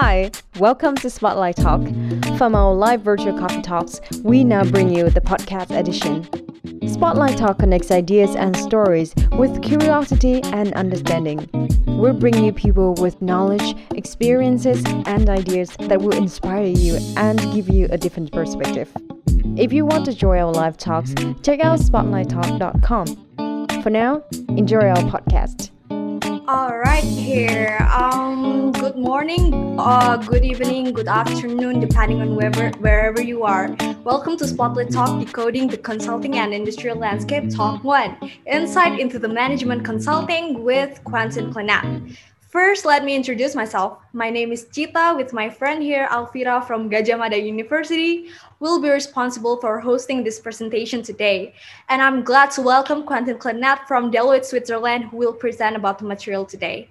Hi, welcome to Spotlight Talk. From our live virtual coffee talks, we now bring you the podcast edition. Spotlight Talk connects ideas and stories with curiosity and understanding. We'll bring you people with knowledge, experiences, and ideas that will inspire you and give you a different perspective. If you want to join our live talks, check out spotlighttalk.com. For now, enjoy our podcast. All right, here. Um, good morning, uh, good evening, good afternoon, depending on wherever wherever you are. Welcome to Spotlight Talk, decoding the consulting and industrial landscape. Talk one: Insight into the management consulting with Quentin Clenat. First, let me introduce myself. My name is Chita with my friend here, Alvira from Gadjah Mada University. Will be responsible for hosting this presentation today. And I'm glad to welcome Quentin Clenat from Deloitte, Switzerland, who will present about the material today.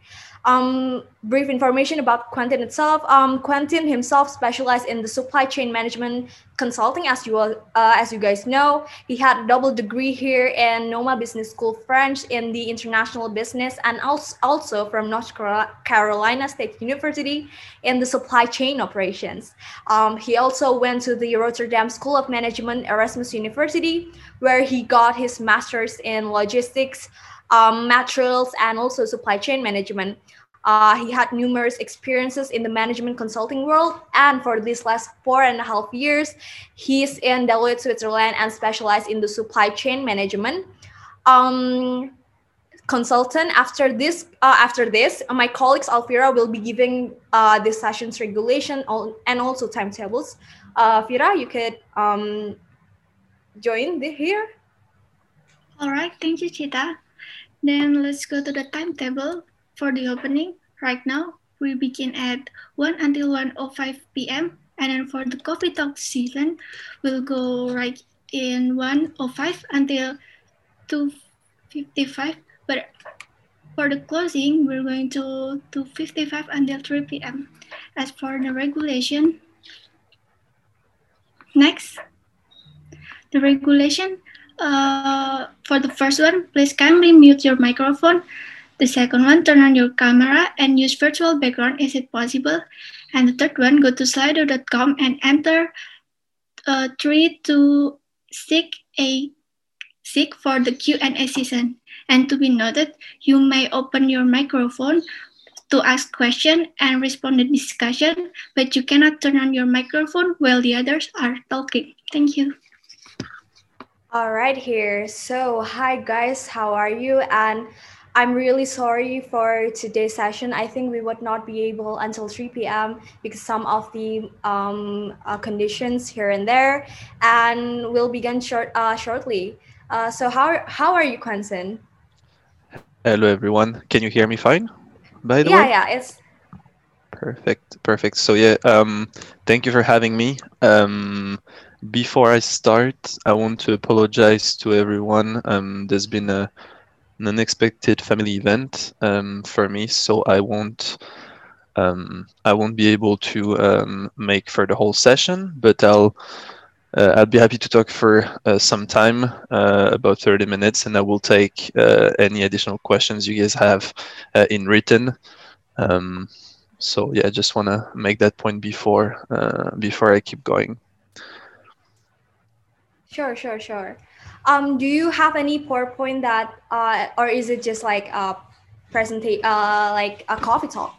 Um, brief information about Quentin itself. Um, Quentin himself specialized in the supply chain management consulting, as you uh, as you guys know. He had a double degree here in NEOMA Business School French in the international business, and also also from North Carolina State University in the supply chain operations. Um, he also went to the Rotterdam School of Management, Erasmus University, where he got his master's in logistics. Um, materials and also supply chain management. Uh, he had numerous experiences in the management consulting world, and for these last four and a half years, he's in Deloitte, Switzerland, and specialized in the supply chain management. Um, consultant after this uh, after this my colleagues alvira will be giving uh, this session's regulation and also timetables. Uh, Fira, you could um, join the, here. All right thank you chita. Then let's go to the timetable for the opening. Right now, we begin at 1 until 1.05 p.m. And then for the coffee talk season, we'll go right in 1.05 until 2.55. But for the closing, we're going to 2.55 until 3 p.m. As for the regulation, next, the regulation uh, for the first one, please kindly mute your microphone the second one, turn on your camera and use virtual background is it possible. And the third one, go to slido.com and enter uh, 3 to seek a seek for the Q&A session. And to be noted, you may open your microphone to ask question and respond to discussion, but you cannot turn on your microphone while the others are talking. Thank you. All right, here. So, hi guys, how are you? And I'm really sorry for today's session. I think we would not be able until 3 p.m. because some of the um, uh, conditions here and there, and we'll begin short uh, shortly. Uh, so how how are you, Quentin? Hello, everyone. Can you hear me fine? By the yeah, way. Yeah, yeah, it's perfect, perfect. So yeah, um, thank you for having me. Um, before I start, I want to apologize to everyone. Um, there's been a an unexpected family event um, for me, so I won't um, I won't be able to um, make for the whole session, but I'll uh, I'll be happy to talk for uh, some time, uh, about 30 minutes, and I will take uh, any additional questions you guys have uh, in written. Um, so yeah, I just want to make that point before uh, before I keep going. Sure, sure, sure. Um, do you have any PowerPoint that, uh, or is it just like a presentation, uh, like a coffee talk?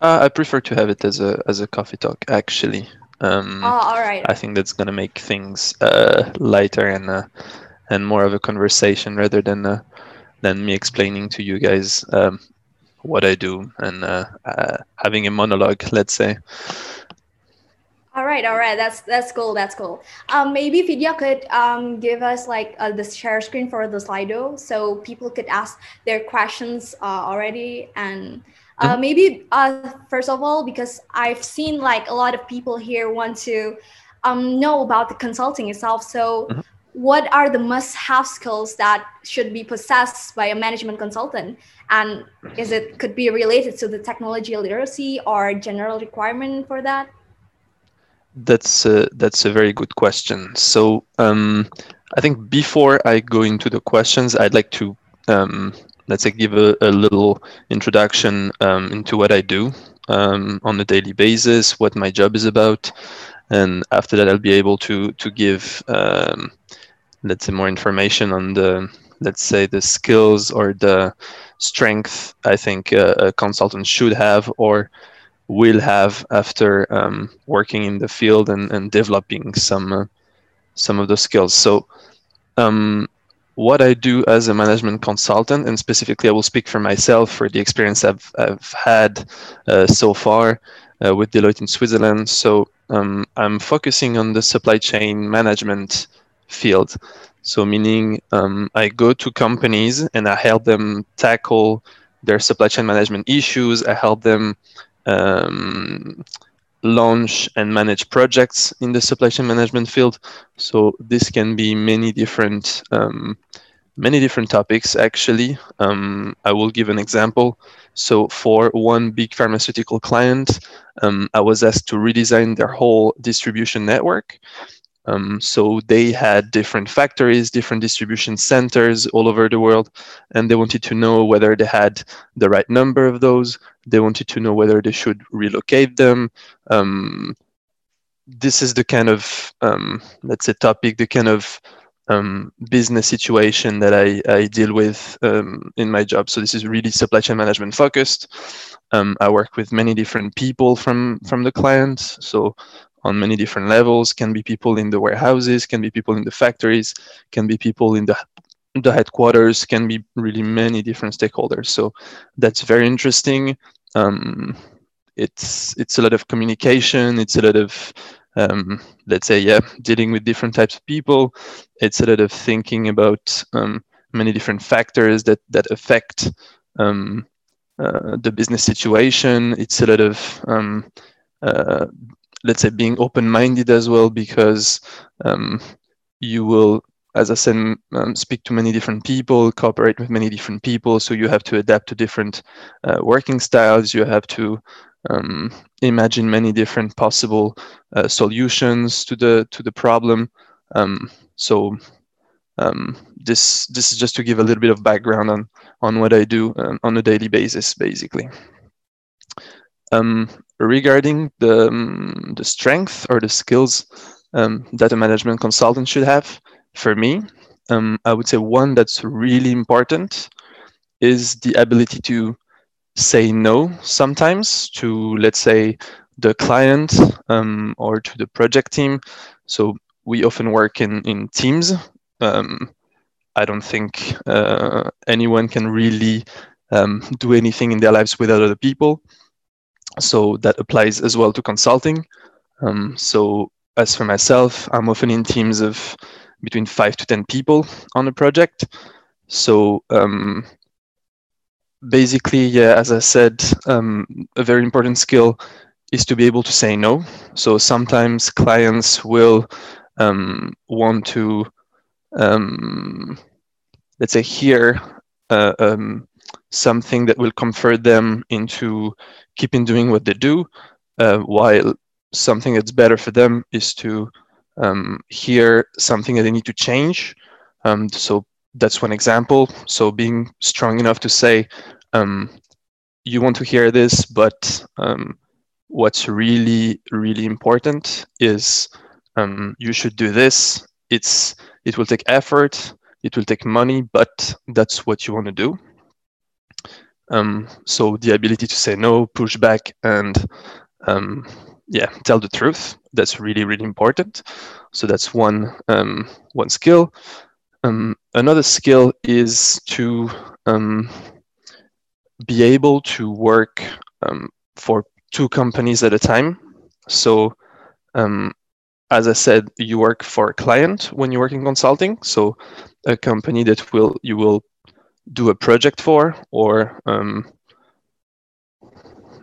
Uh, I prefer to have it as a as a coffee talk, actually. Um, oh, all right. I think that's gonna make things uh, lighter and uh, and more of a conversation rather than uh, than me explaining to you guys um, what I do and uh, uh, having a monologue, let's say. All right, all right. That's that's cool. That's cool. Um, maybe Vidya could um, give us like uh, the share screen for the Slido, so people could ask their questions uh, already. And uh, maybe uh, first of all, because I've seen like a lot of people here want to um, know about the consulting itself. So, mm-hmm. what are the must-have skills that should be possessed by a management consultant? And is it could be related to the technology literacy or general requirement for that? That's a, that's a very good question. So um, I think before I go into the questions, I'd like to um, let's say give a, a little introduction um, into what I do. um, on a daily basis, what my job is about, and after that, I'll be able to to give um, let's say more information on the let's say the skills or the strength I think a, a consultant should have or will have after um, working in the field and, and developing some uh, some of those skills. So um, what I do as a management consultant, and specifically I will speak for myself for the experience I've, I've had uh, so far uh, with Deloitte in Switzerland. So um, I'm focusing on the supply chain management field. So meaning um, I go to companies and I help them tackle their supply chain management issues. I help them um, launch and manage projects in the supply chain management field. So this can be many different um, many different topics actually. Um, I will give an example. So for one big pharmaceutical client, um, I was asked to redesign their whole distribution network. Um, so they had different factories, different distribution centers all over the world, and they wanted to know whether they had the right number of those. They wanted to know whether they should relocate them. Um, this is the kind of, um, let's say, topic, the kind of um, business situation that I, I deal with um, in my job. So this is really supply chain management focused. Um, I work with many different people from from the client. So on many different levels. Can be people in the warehouses, can be people in the factories, can be people in the the headquarters, can be really many different stakeholders. So that's very interesting. Um, it's it's a lot of communication. It's a lot of um, let's say yeah, dealing with different types of people. It's a lot of thinking about um, many different factors that that affect um, uh, the business situation. It's a lot of um, uh, let's say being open-minded as well because um, you will as i said um, speak to many different people cooperate with many different people so you have to adapt to different uh, working styles. You have to um, imagine many different possible uh, solutions to the to the problem. Um, so um, this this is just to give a little bit of background on on what i do um, on a daily basis basically. Um, regarding the, um, the strength or the skills um, that a management consultant should have, for me, um, I would say one that's really important is the ability to say no sometimes to, let's say, the client um, or to the project team. So we often work in, in teams. Um, I don't think uh, anyone can really um, do anything in their lives without other people. So that applies as well to consulting. Um, so as for myself, I'm often in teams of between five to 10 people on a project. So um, basically, yeah, as I said, um, a very important skill is to be able to say no. So sometimes clients will um, want to, um, let's say, hear uh, um, something that will convert them into keeping doing what they do, uh, while something that's better for them is to um, hear something that they need to change. Um, so that's one example. So being strong enough to say, um, you want to hear this, but um, what's really, really important is um, you should do this. It's it will take effort, it will take money, but that's what you want to do. Um, so the ability to say no, push back, and um, yeah, tell the truth. That's really really important. So that's one um, one skill. Um, another skill is to um, be able to work um, for two companies at a time. So as I said, you work for a client when you work in consulting. So a company that will you will do a project for or um,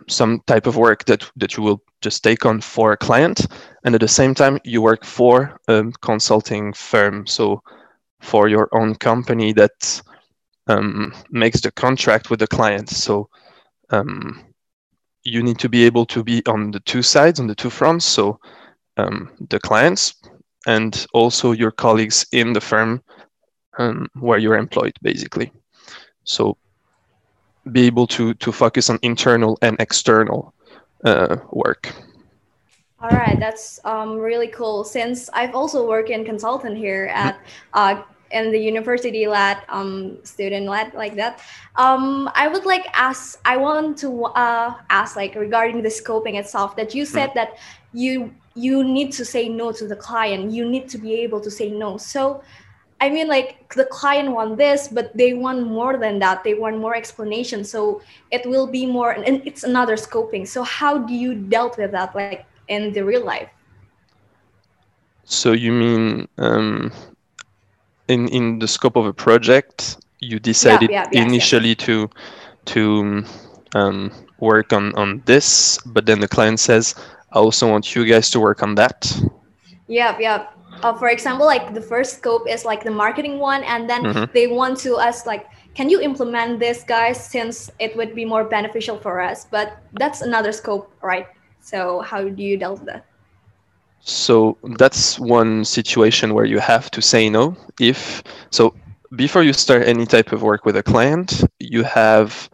some type of work that, that you will just take on for a client. And at the same time, you work for a consulting firm. So for your own company that um, makes the contract with the client. So um, you need to be able to be on the two sides, on the two fronts. So um, the clients and also your colleagues in the firm um, where you're employed, basically. So be able to to focus on internal and external uh, work. All right, that's um, really cool. Since I've also worked in consultant here at uh, in the university led um, student led like that. Um, I would like ask. I want to uh, ask like regarding the scoping itself. That you said that you you need to say no to the client. You need to be able to say no. So I mean, like the client want this, but they want more than that. They want more explanation. So it will be more, and it's another scoping. So how do you dealt with that, like in the real life? So you mean um, in in the scope of a project, you decided yeah, yes, initially to to um, work on on this, but then the client says, "I also want you guys to work on that." Yep, yep uh, for example like the first scope is like the marketing one and then mm-hmm. they want to us like can you implement this guys since it would be more beneficial for us? But that's another scope right? So how do you deal with that? So that's one situation where you have to say no. If so before you start any type of work with a client you have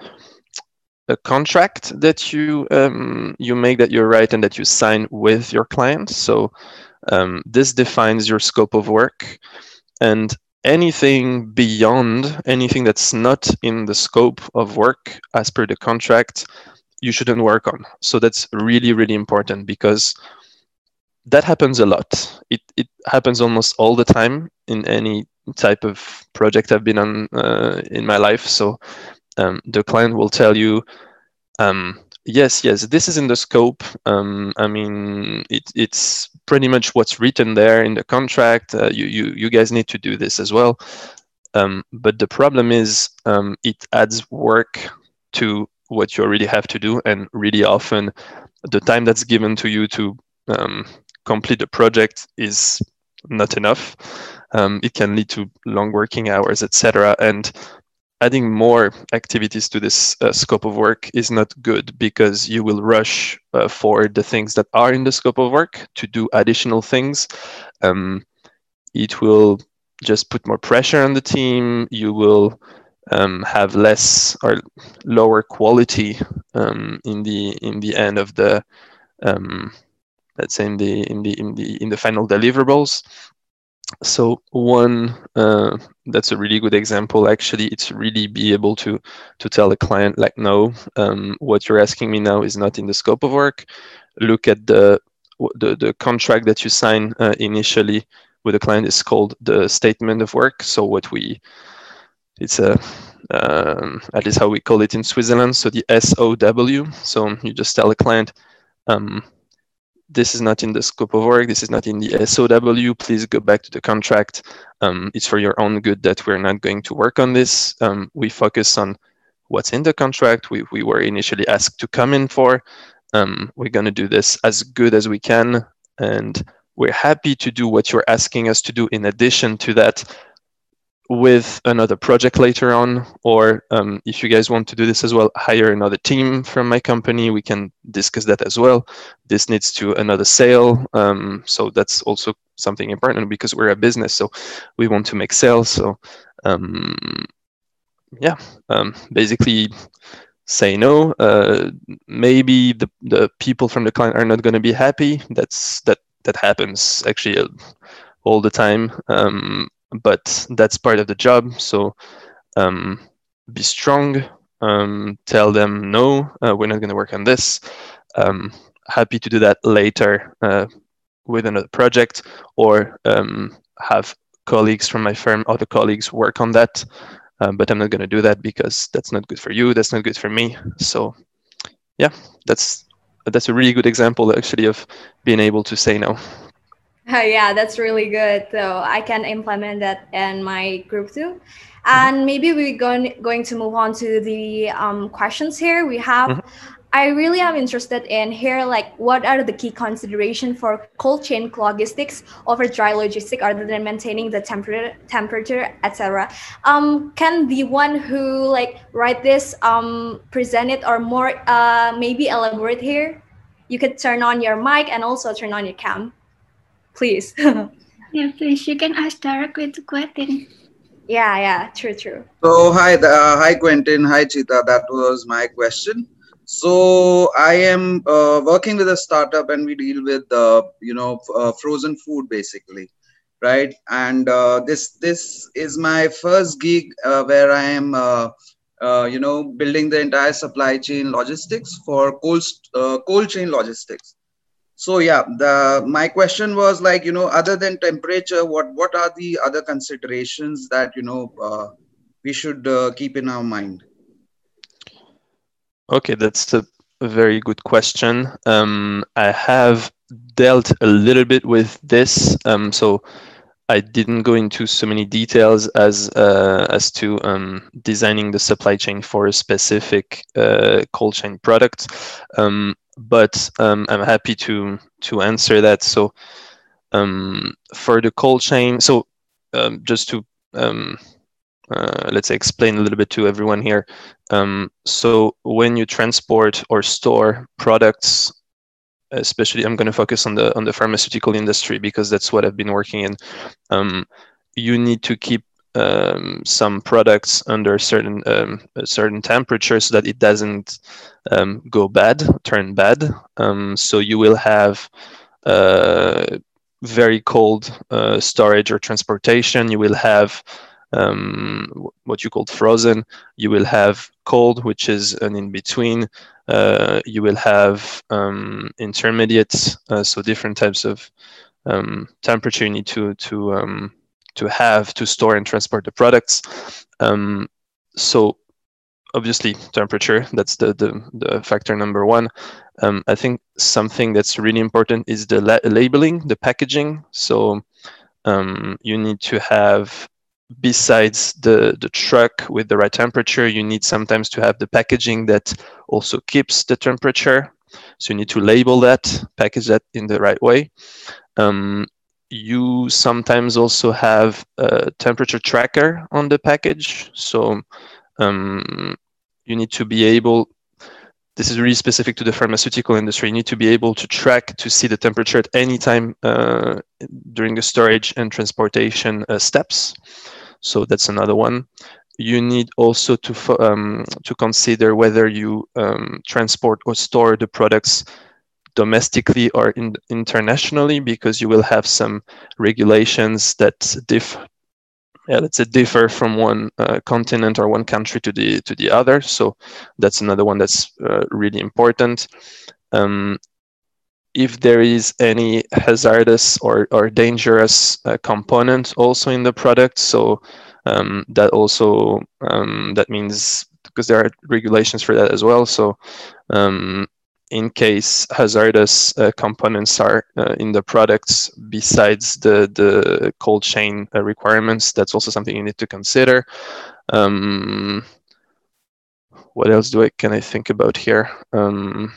a contract that you um, you make that you're right and that you sign with your client. So um, this defines your scope of work, and anything beyond anything that's not in the scope of work as per the contract, you shouldn't work on. So that's really, really important because that happens a lot. It, it happens almost all the time in any type of project I've been on uh, in my life. So um, the client will tell you, um, yes, yes, this is in the scope. Um, I mean, it, it's pretty much what's written there in the contract. Uh, you, you, you guys need to do this as well. Um, but the problem is um, it adds work to what you already have to do. And really often the time that's given to you to um, complete the project is not enough. Um, it can lead to long working hours, etc. And adding more activities to this uh, scope of work is not good because you will rush uh, for the things that are in the scope of work to do additional things. Um, it will just put more pressure on the team. You will um, have less or lower quality um, in the in the end of the um, let's say in the in the in the in the final deliverables so one uh, that's a really good example. Actually it's really be able to to tell a client like no um, what you're asking me now is not in the scope of work. Look at the the, the contract that you sign uh, initially with a client. Is called the statement of work. So what we it's a um, at least how we call it in switzerland. So the SOW so you just tell a client um, this is not in the scope of work, this is not in the SOW, please go back to the contract. Um, it's for your own good that we're not going to work on this. Um, we focus on what's in the contract we, we were initially asked to come in for. Um, we're going to do this as good as we can. And we're happy to do what you're asking us to do in addition to that with another project later on, or um, if you guys want to do this as well, hire another team from my company. We can discuss that as well. This needs to another sale, um, so that's also something important because we're a business, so we want to make sales. So um, yeah, um, basically say no. Uh, maybe the the people from the client are not going to be happy. That's that that happens actually uh, all the time. Um, but that's part of the job. So um, be strong. Um, tell them no, uh, we're not going to work on this. Um, happy to do that later uh, with another project, or um, have colleagues from my firm, other colleagues, work on that. Um, but I'm not going to do that because that's not good for you. That's not good for me. So, yeah, that's that's a really good example actually of being able to say no. Uh, yeah, that's really good. So I can implement that in my group too. And maybe we're going going to move on to the um, questions here. We have. Mm-hmm. I really am interested in here, like what are the key consideration for cold chain logistics over dry logistic, other than maintaining the temperature, temperature, etc. Um, can the one who like write this um, present it or more uh, maybe elaborate here? You could turn on your mic and also turn on your cam please. yeah, please. You can ask directly to Quentin. Yeah, yeah, true, true. So hi, uh, hi Quentin, hi Chita. That was my question. So I am uh, working with a startup, and we deal with uh, you know uh, frozen food basically, right? And uh, this this is my first gig uh, where I am uh, you know building the entire supply chain logistics for cold cold chain logistics. So yeah, the my question was like you know other than temperature, what what are the other considerations that you know we should keep in our mind? Okay, that's a very good question. Um, I have dealt a little bit with this, um, so I didn't go into so many details as uh, as to um, designing the supply chain for a specific uh, cold chain product, um, but um, I'm happy to to answer that. So um, for the cold chain, so um, just to uh, let's say explain a little bit to everyone here. Um, so when you transport or store products, especially I'm going to focus on the on the pharmaceutical industry because that's what I've been working in. Um, you need to keep um, some products under certain um, certain temperature so that it doesn't um, go bad, turn bad. Um, so you will have uh, very cold uh, storage or transportation. You will have um, what you call frozen. You will have cold, which is an in between. Uh, you will have um, intermediate, uh, so different types of temperature you need to to to have to store and transport the products. Um, so obviously temperature that's the, the, the factor number one um, i think something that's really important is the la- labeling the packaging so um, you need to have besides the, the truck with the right temperature, you need sometimes to have the packaging that also keeps the temperature. So you need to label that, package that in the right way. Um, you sometimes also have a temperature tracker on the package. So um, you need to be able, this is really specific to the pharmaceutical industry, you need to be able to track to see the temperature at any time uh, during the storage and transportation uh, steps. So that's another one. You need also to um, to consider whether you um, transport or store the products domestically or in, internationally, because you will have some regulations that differ. Yeah, let's say differ from one uh, continent or one country to the to the other. So that's another one that's uh, really important. Um, if there is any hazardous or, or dangerous uh, component also in the product. So um, that also um, that means because there are regulations for that as well. So um, in case hazardous uh, components are uh, in the products besides the the cold chain uh, requirements, that's also something you need to consider. Um, what else do I can I think about here? Um,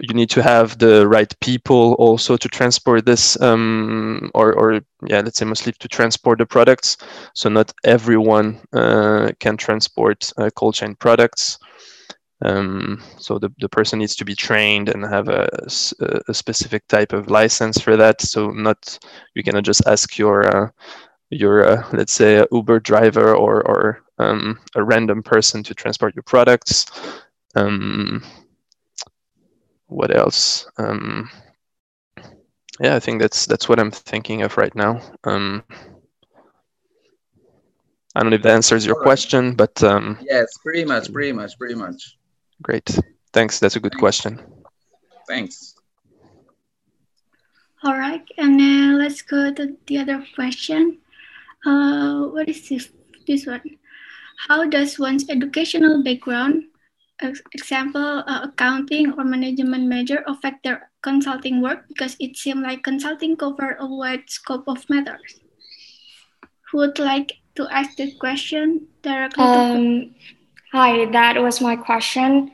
you need to have the right people also to transport this um, or, or yeah let's say mostly to transport the products so not everyone uh, can transport uh, cold chain products um, so the, the person needs to be trained and have a, a specific type of license for that so not you cannot just ask your uh, your uh, let's say uber driver or, or um, a random person to transport your products um, what else? Um, yeah, I think that's that's what I'm thinking of right now. Um, I don't know if that answers your question, but um, yes, pretty much, pretty much, pretty much. Great, thanks. That's a good question. Thanks. All right, and then let's go to the other question. Uh, what is this? This one. How does one's educational background example, uh, accounting or management major affect their consulting work because it seemed like consulting cover a wide scope of matters. Who would like to ask the question directly? Um, hi, that was my question.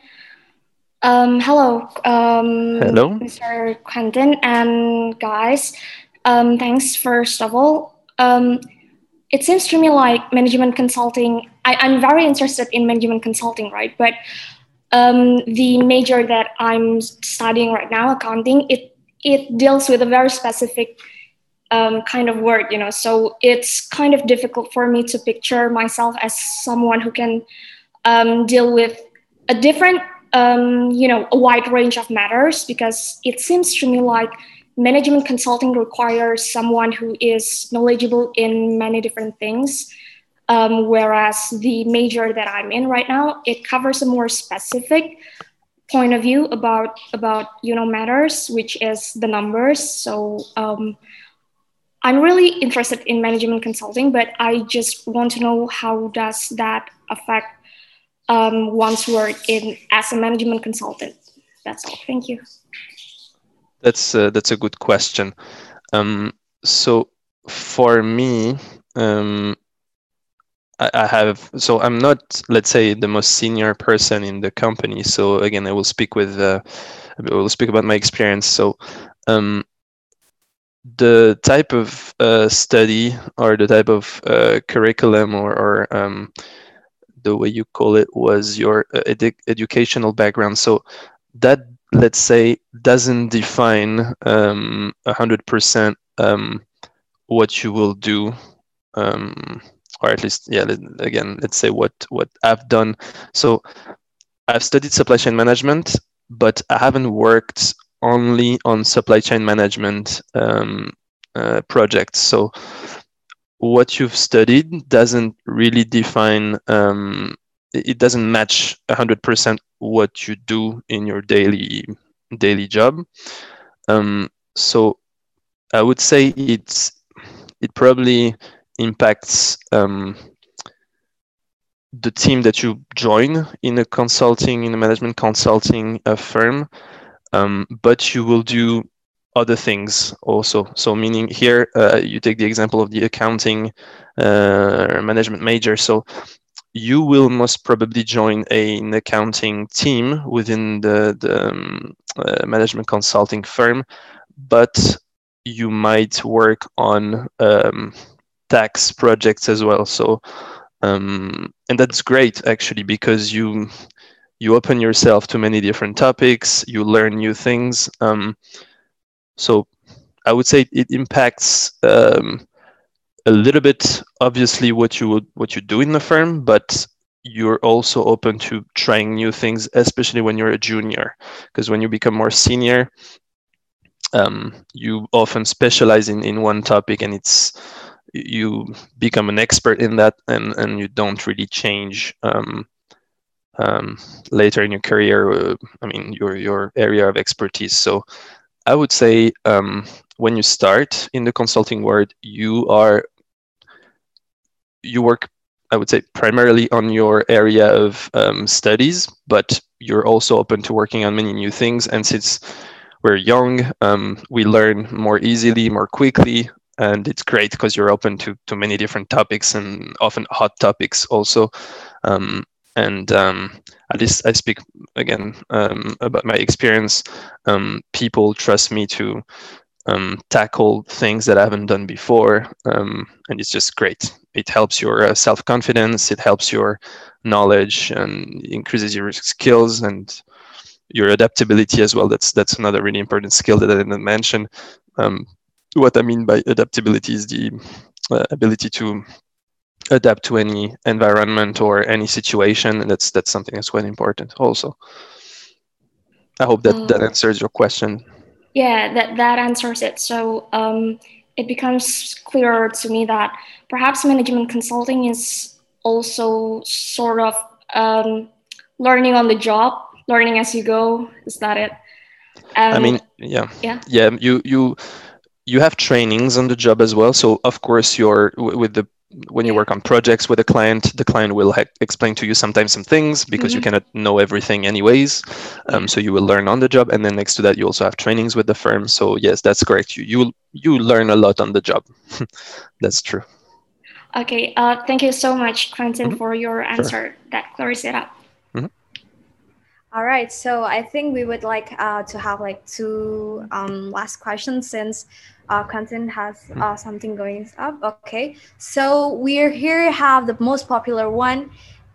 Um, hello, um, hello, Mr. Quentin and guys. Um, thanks first of all. Um, it seems to me like management consulting. I, I'm very interested in management consulting, right? But um, the major that I'm studying right now, accounting, it it deals with a very specific um, kind of word, you know. So it's kind of difficult for me to picture myself as someone who can um, deal with a different um, you know a wide range of matters because it seems to me like management consulting requires someone who is knowledgeable in many different things. Um, whereas the major that i'm in right now it covers a more specific point of view about about you know matters which is the numbers. So um, i'm really interested in management consulting but i just want to know how does that affect um, one's work in as a management consultant that's all thank you that's uh, that's a good question um, so for me um, I, I have so I'm not let's say the most senior person in the company. So again, I will speak with uh, I will speak about my experience. So um, the type of uh, study or the type of uh, curriculum or, or um, the way you call it was your uh, edu- educational background. So that let's say doesn't define um, 100% um, what you will do um, or at least yeah again let's say what what i've done so i've studied supply chain management but i haven't worked only on supply chain management um, uh, projects so what you've studied doesn't really define um, it doesn't match 100% what you do in your daily daily job. Um, so i would say it's it probably impacts um, the team that you join in a consulting, in a management consulting uh, firm, um, but you will do other things also. So, meaning here, uh, you take the example of the accounting uh, management major. So, you will most probably join a, an accounting team within the, the um, uh, management consulting firm, but you might work on um, tax projects as well. So, um, and that's great actually because you you open yourself to many different topics, you learn new things. Um, so, I would say it impacts um, a little bit, obviously, what you would what you do in the firm, but you're also open to trying new things, especially when you're a junior, because when you become more senior, um, you often specialize in, in one topic and it's you become an expert in that and, and you don't really change um, um, later in your career uh, i mean your your area of expertise. So i would say um, when you start in the consulting world you are you work i would say primarily on your area of um, studies but you're also open to working on many new things. And since we're young um, we learn more easily more quickly and it's great because you're open to to many different topics and often hot topics also. Um, and um, at least I speak again um, about my experience. Um, people trust me to um, tackle things that I haven't done before, um, and it's just great. It helps your uh, self confidence, it helps your knowledge, and increases your skills and your adaptability as well. That's that's another really important skill that I didn't mention. Um, what I mean by adaptability is the uh, ability to adapt to any environment or any situation, and that's that's something that's quite important also. I hope that that answers your question. Yeah, that that answers it. So um, it becomes clearer to me that perhaps management consulting is also sort of um, learning on the job, learning as you go. Is that it? Um, I mean, yeah, yeah, yeah. You you you have trainings on the job as well. So of course, you're with the when you work on projects with a client, the client will ha- explain to you sometimes some things because mm-hmm. you cannot know everything anyways. Um, so you will learn on the job, and then next to that, you also have trainings with the firm. So yes, that's correct. You you you learn a lot on the job. that's true. Okay. Uh, thank you so much, Quentin, mm-hmm. for your answer. Sure. That clears it up. Mm-hmm. All right, so I think we would like uh, to have like two um, last questions since uh, Quentin has hmm. uh, something going up. Okay, so we're here have the most popular one.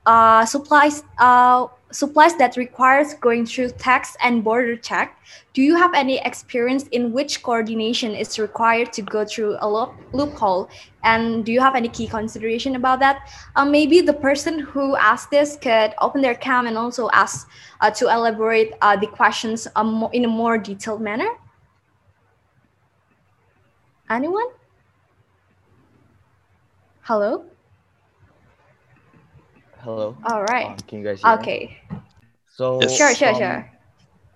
Uh, supplies. Uh, supplies that requires going through tax and border check, do you have any experience in which coordination is required to go through a loop, loophole? And do you have any key consideration about that? Uh, maybe the person who asked this could open their cam and also ask uh, to elaborate uh, the questions um, in a more detailed manner. Anyone? Hello? Hello. All right. Um, can you guys hear me? Okay. So Yes. Sure, sure, um, sure.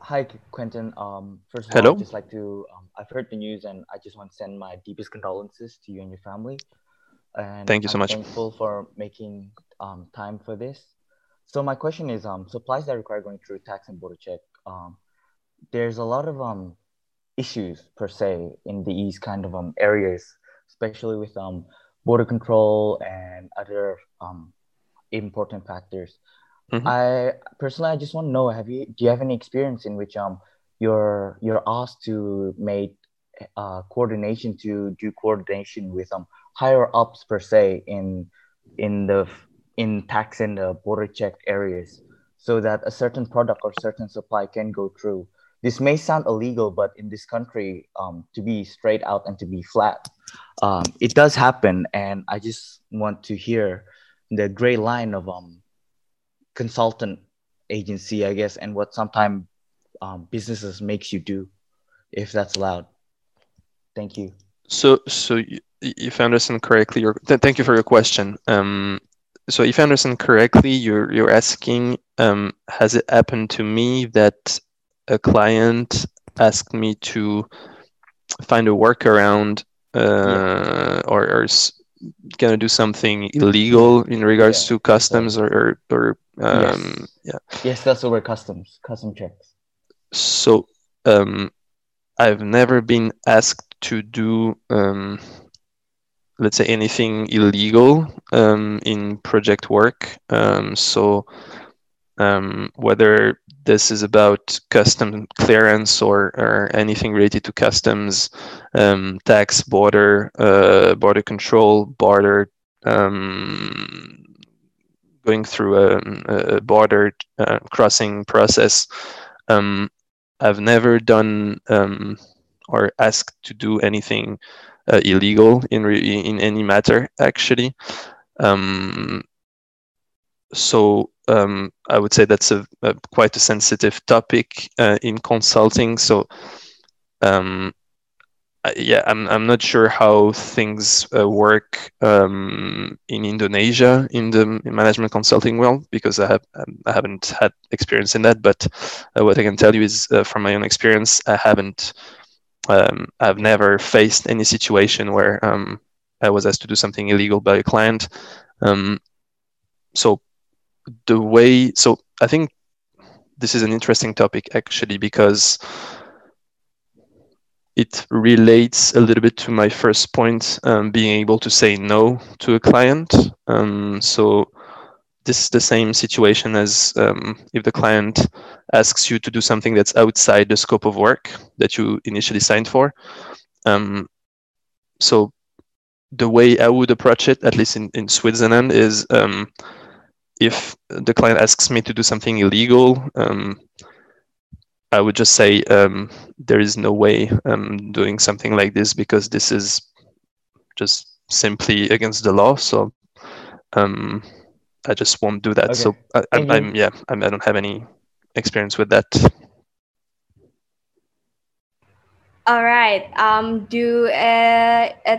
Hi, Quentin. Um, first of Hello. all, I'd just like to. Um, I've heard the news, and I just want to send my deepest condolences to you and your family. And Thank you so I'm much. Thankful for making um, time for this. So my question is, um, supplies that require going through tax and border check. Um, there's a lot of um issues per se in these kind of um areas, especially with um border control and other um important factors. Mhm. I personally, I just want to know: Have you do you have any experience in which um you're you're asked to make uh, coordination to do coordination with um higher ups per se in in the in tax and the border check areas, so that a certain product or certain supply can go through. This may sound illegal, but in this country, um, to be straight out and to be flat, um, it does happen. And I just want to hear the gray line of um consultant agency, I guess, and what sometimes um, businesses makes you do, if that's allowed. Thank you. So, so if I understand correctly, th- thank you for your question. Um, so if I understand correctly, you're you're asking, um, has it happened to me that a client asked me to find a workaround, uh, or, or gonna do something illegal in regards Yeah, to customs or or, or um, yeah. Yes, that's over customs, custom checks. So um, I've never been asked to do, um, let's say, anything illegal um, in project work. Um, so um, whether this is about custom clearance or, or anything related to customs, um, tax, border, uh, border control, border, um, going through a, a border uh, crossing process. Um, I've never done um, or asked to do anything uh, illegal in in any matter actually. Um, so um, I would say that's a, a quite a sensitive topic uh, in consulting. So um, yeah, I'm I'm not sure how things uh, work um, in Indonesia in the management consulting world because I have um, I haven't had experience in that. But uh, what I can tell you is uh, from my own experience, I haven't um, I've never faced any situation where um, I was asked to do something illegal by a client. So the way so I think this is an interesting topic actually because it relates a little bit to my first point, um, being able to say no to a client. Um, so this is the same situation as um, if the client asks you to do something that's outside the scope of work that you initially signed for. Um, so the way I would approach it, at least in, in Switzerland, is um, if the client asks me to do something illegal, um, I would just say um, there is no way I'm doing something like this because this is just simply against the law. So um, I just won't do that. So I, I'm, Thank you. I'm yeah, I'm, I don't have any experience with that. All right. Um, do uh, uh,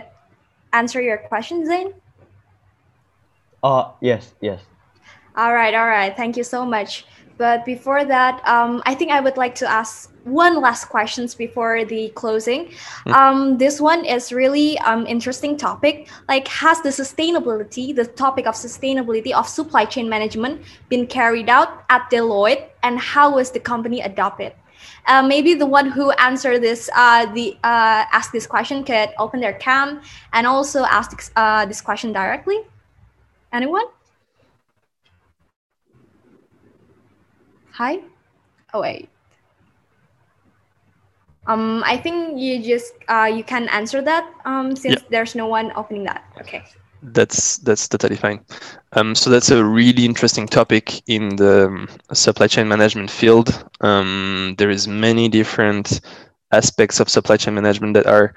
answer your question, Zain? Uh, yes, yes. All right, all right. Thank you so much. But before that, um, I think I would like to ask one last questions before the closing. Um, this one is really um, interesting topic. Like, has the sustainability, the topic of sustainability of supply chain management, been carried out at Deloitte, and how was the company adopted? Uh, maybe the one who answered this, uh, the uh, asked this question, could open their cam and also ask uh, this question directly. Anyone? Hi. Oh wait. Um, I think you just uh, you can answer that um, since Yeah. there's no one opening that. Okay. that's that's totally fine. Um, so that's a really interesting topic in the um, supply chain management field. Um, there is many different aspects of supply chain management that are,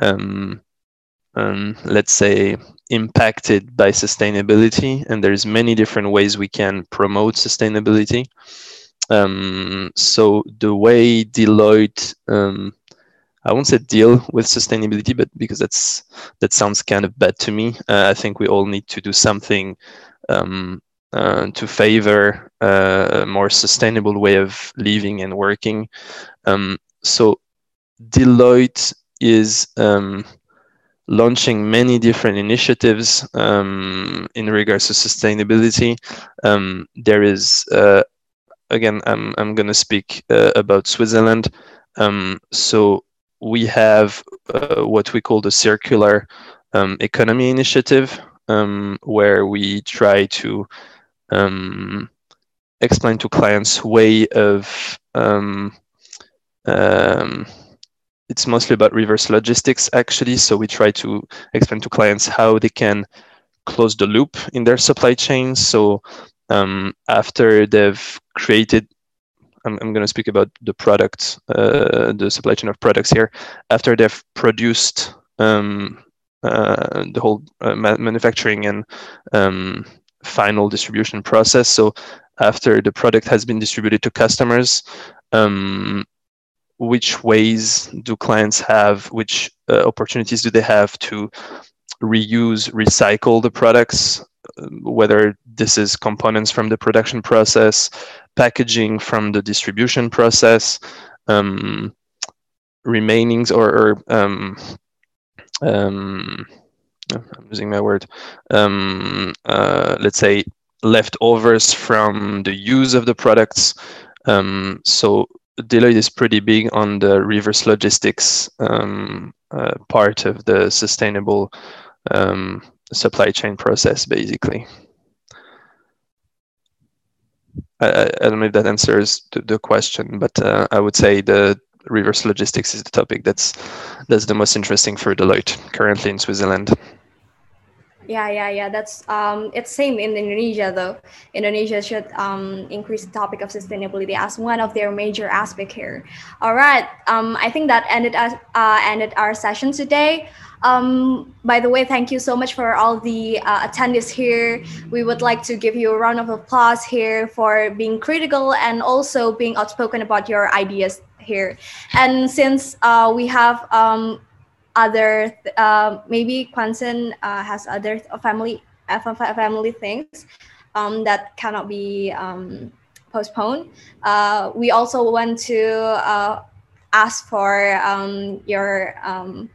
um, um, let's say, impacted by sustainability, and there's many different ways we can promote sustainability. Um, so the way Deloitte I won't say deal with sustainability, but because that's that sounds kind of bad to me. Uh, I think we all need to do something um, uh, to favor uh, a more sustainable way of living and working. Um, so Deloitte is um, launching many different initiatives um, in regards to sustainability. Um, there is uh, again, I'm I'm going to speak uh, about Switzerland. Um, so we have uh, what we call the circular um, economy initiative, um, where we try to um, explain to clients way of um, um, it's mostly about reverse logistics actually so we try to explain to clients how they can close the loop in their supply chain so um, after they've created I'm, I'm going to speak about the product, uh, the supply chain of products here. After they've produced um, uh, the whole uh, ma manufacturing and um, final distribution process. So after the product has been distributed to customers, um, which ways do clients have? Which uh, opportunities do they have to reuse, recycle the products? Whether this is components from the production process, packaging from the distribution process, um, remainings or, or um, um, I'm using my word. Um, uh, let's say leftovers from the use of the products. Um, so Deloitte is pretty big on the reverse logistics um, uh, part of the sustainable um, supply chain process, basically. I, I don't know if that answers the, the question, but uh, I would say the reverse logistics is the topic that's that's the most interesting for Deloitte currently in Switzerland. Yeah, yeah, yeah. That's um, it's same in Indonesia though. Indonesia should um, increase the topic of sustainability as one of their major aspect here. All right. Um, I think that ended us uh, ended our session today. Um, by the way, thank you so much for all the uh, attendees here. We would like to give you a round of applause here for being critical and also being outspoken about your ideas here. And since uh, we have um, other, uh, maybe Quentin uh, has other family family things um, that cannot be um, postponed. Uh, we also want to uh, ask for um, your um,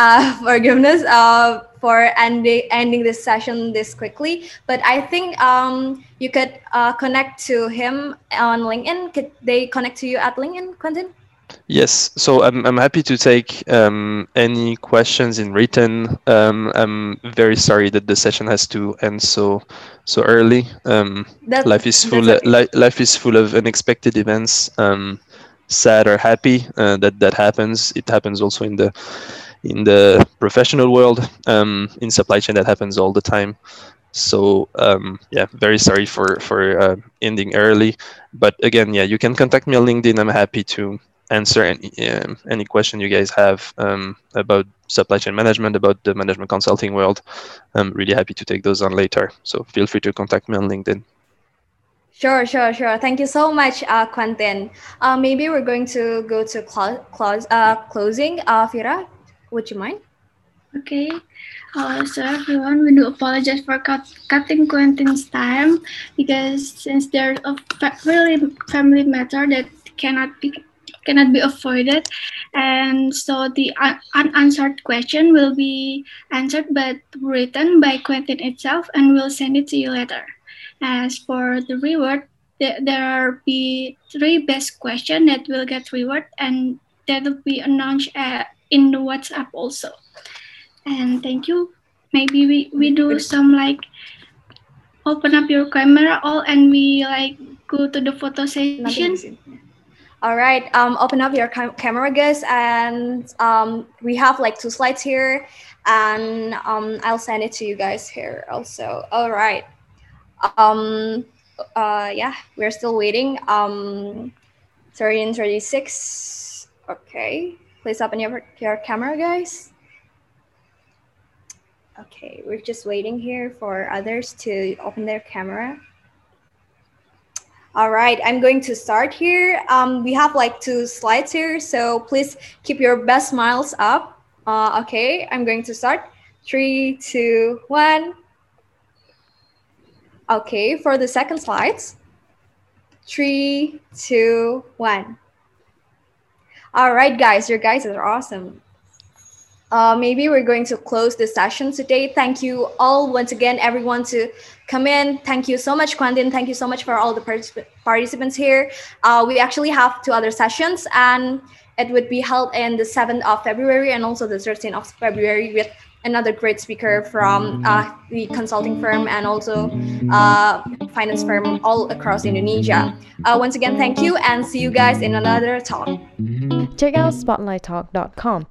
uh, forgiveness uh, for ending ending this session this quickly. But I think um, you could uh, connect to him on LinkedIn. Could they connect to you at LinkedIn, Quentin? Yes, so I'm, I'm happy to take um, any questions in written. Um, I'm very sorry that the session has to end so so early. Um, life is full. Okay. Li life is full of unexpected events. Um, sad or happy uh, that that happens. It happens also in the in the professional world um, in supply chain that happens all the time. So um, yeah very sorry for for uh, ending early. But again yeah you can contact me on linkedin. I'm happy to answer any um, any question you guys have um, about supply chain management about the management consulting world. I'm really happy to take those on later. So feel free to contact me on linkedin. Sure, sure, sure. Thank you so much, uh, Quentin. Uh, maybe we're going to go to clo- close, uh, closing. Uh, Fira, would you mind? Okay. Uh, so everyone, we do apologize for cut, cutting Quentin's time because since there's a fa really family matter that cannot be cannot be avoided, and so the un unanswered question will be answered but written by Quentin itself, and we'll send it to you later. As for the reward, th there are be three best question that will get reward, and that will be announced at in the WhatsApp also. And thank you. Maybe we, we do some like open up your camera all and we like go to the photo session. All right, um, open up your cam- camera, guys, and um, we have like two slides here, and um, I'll send it to you guys here also. All right. Um, uh, yeah, we're still waiting. Um, 13, 36. Okay, please open your, your camera, guys. Okay, we're just waiting here for others to open their camera. All right, I'm going to start here. Um, we have like two slides here, so please keep your best smiles up. Uh, okay, I'm going to start. Three, two, one. Okay, for the second slides. Three, two, one. All right, guys, your guys are awesome. Uh, maybe we're going to close the session today. Thank you all once again, everyone, to come in. Thank you so much, Quentin. Thank you so much for all the particip- participants here. Uh, we actually have two other sessions, and it would be held in the 7th of February and also the 13th of February with another great speaker from uh, the consulting firm and also uh, finance firm all across Indonesia. Uh, once again, thank you and see you guys in another talk. Check out spotlighttalk.com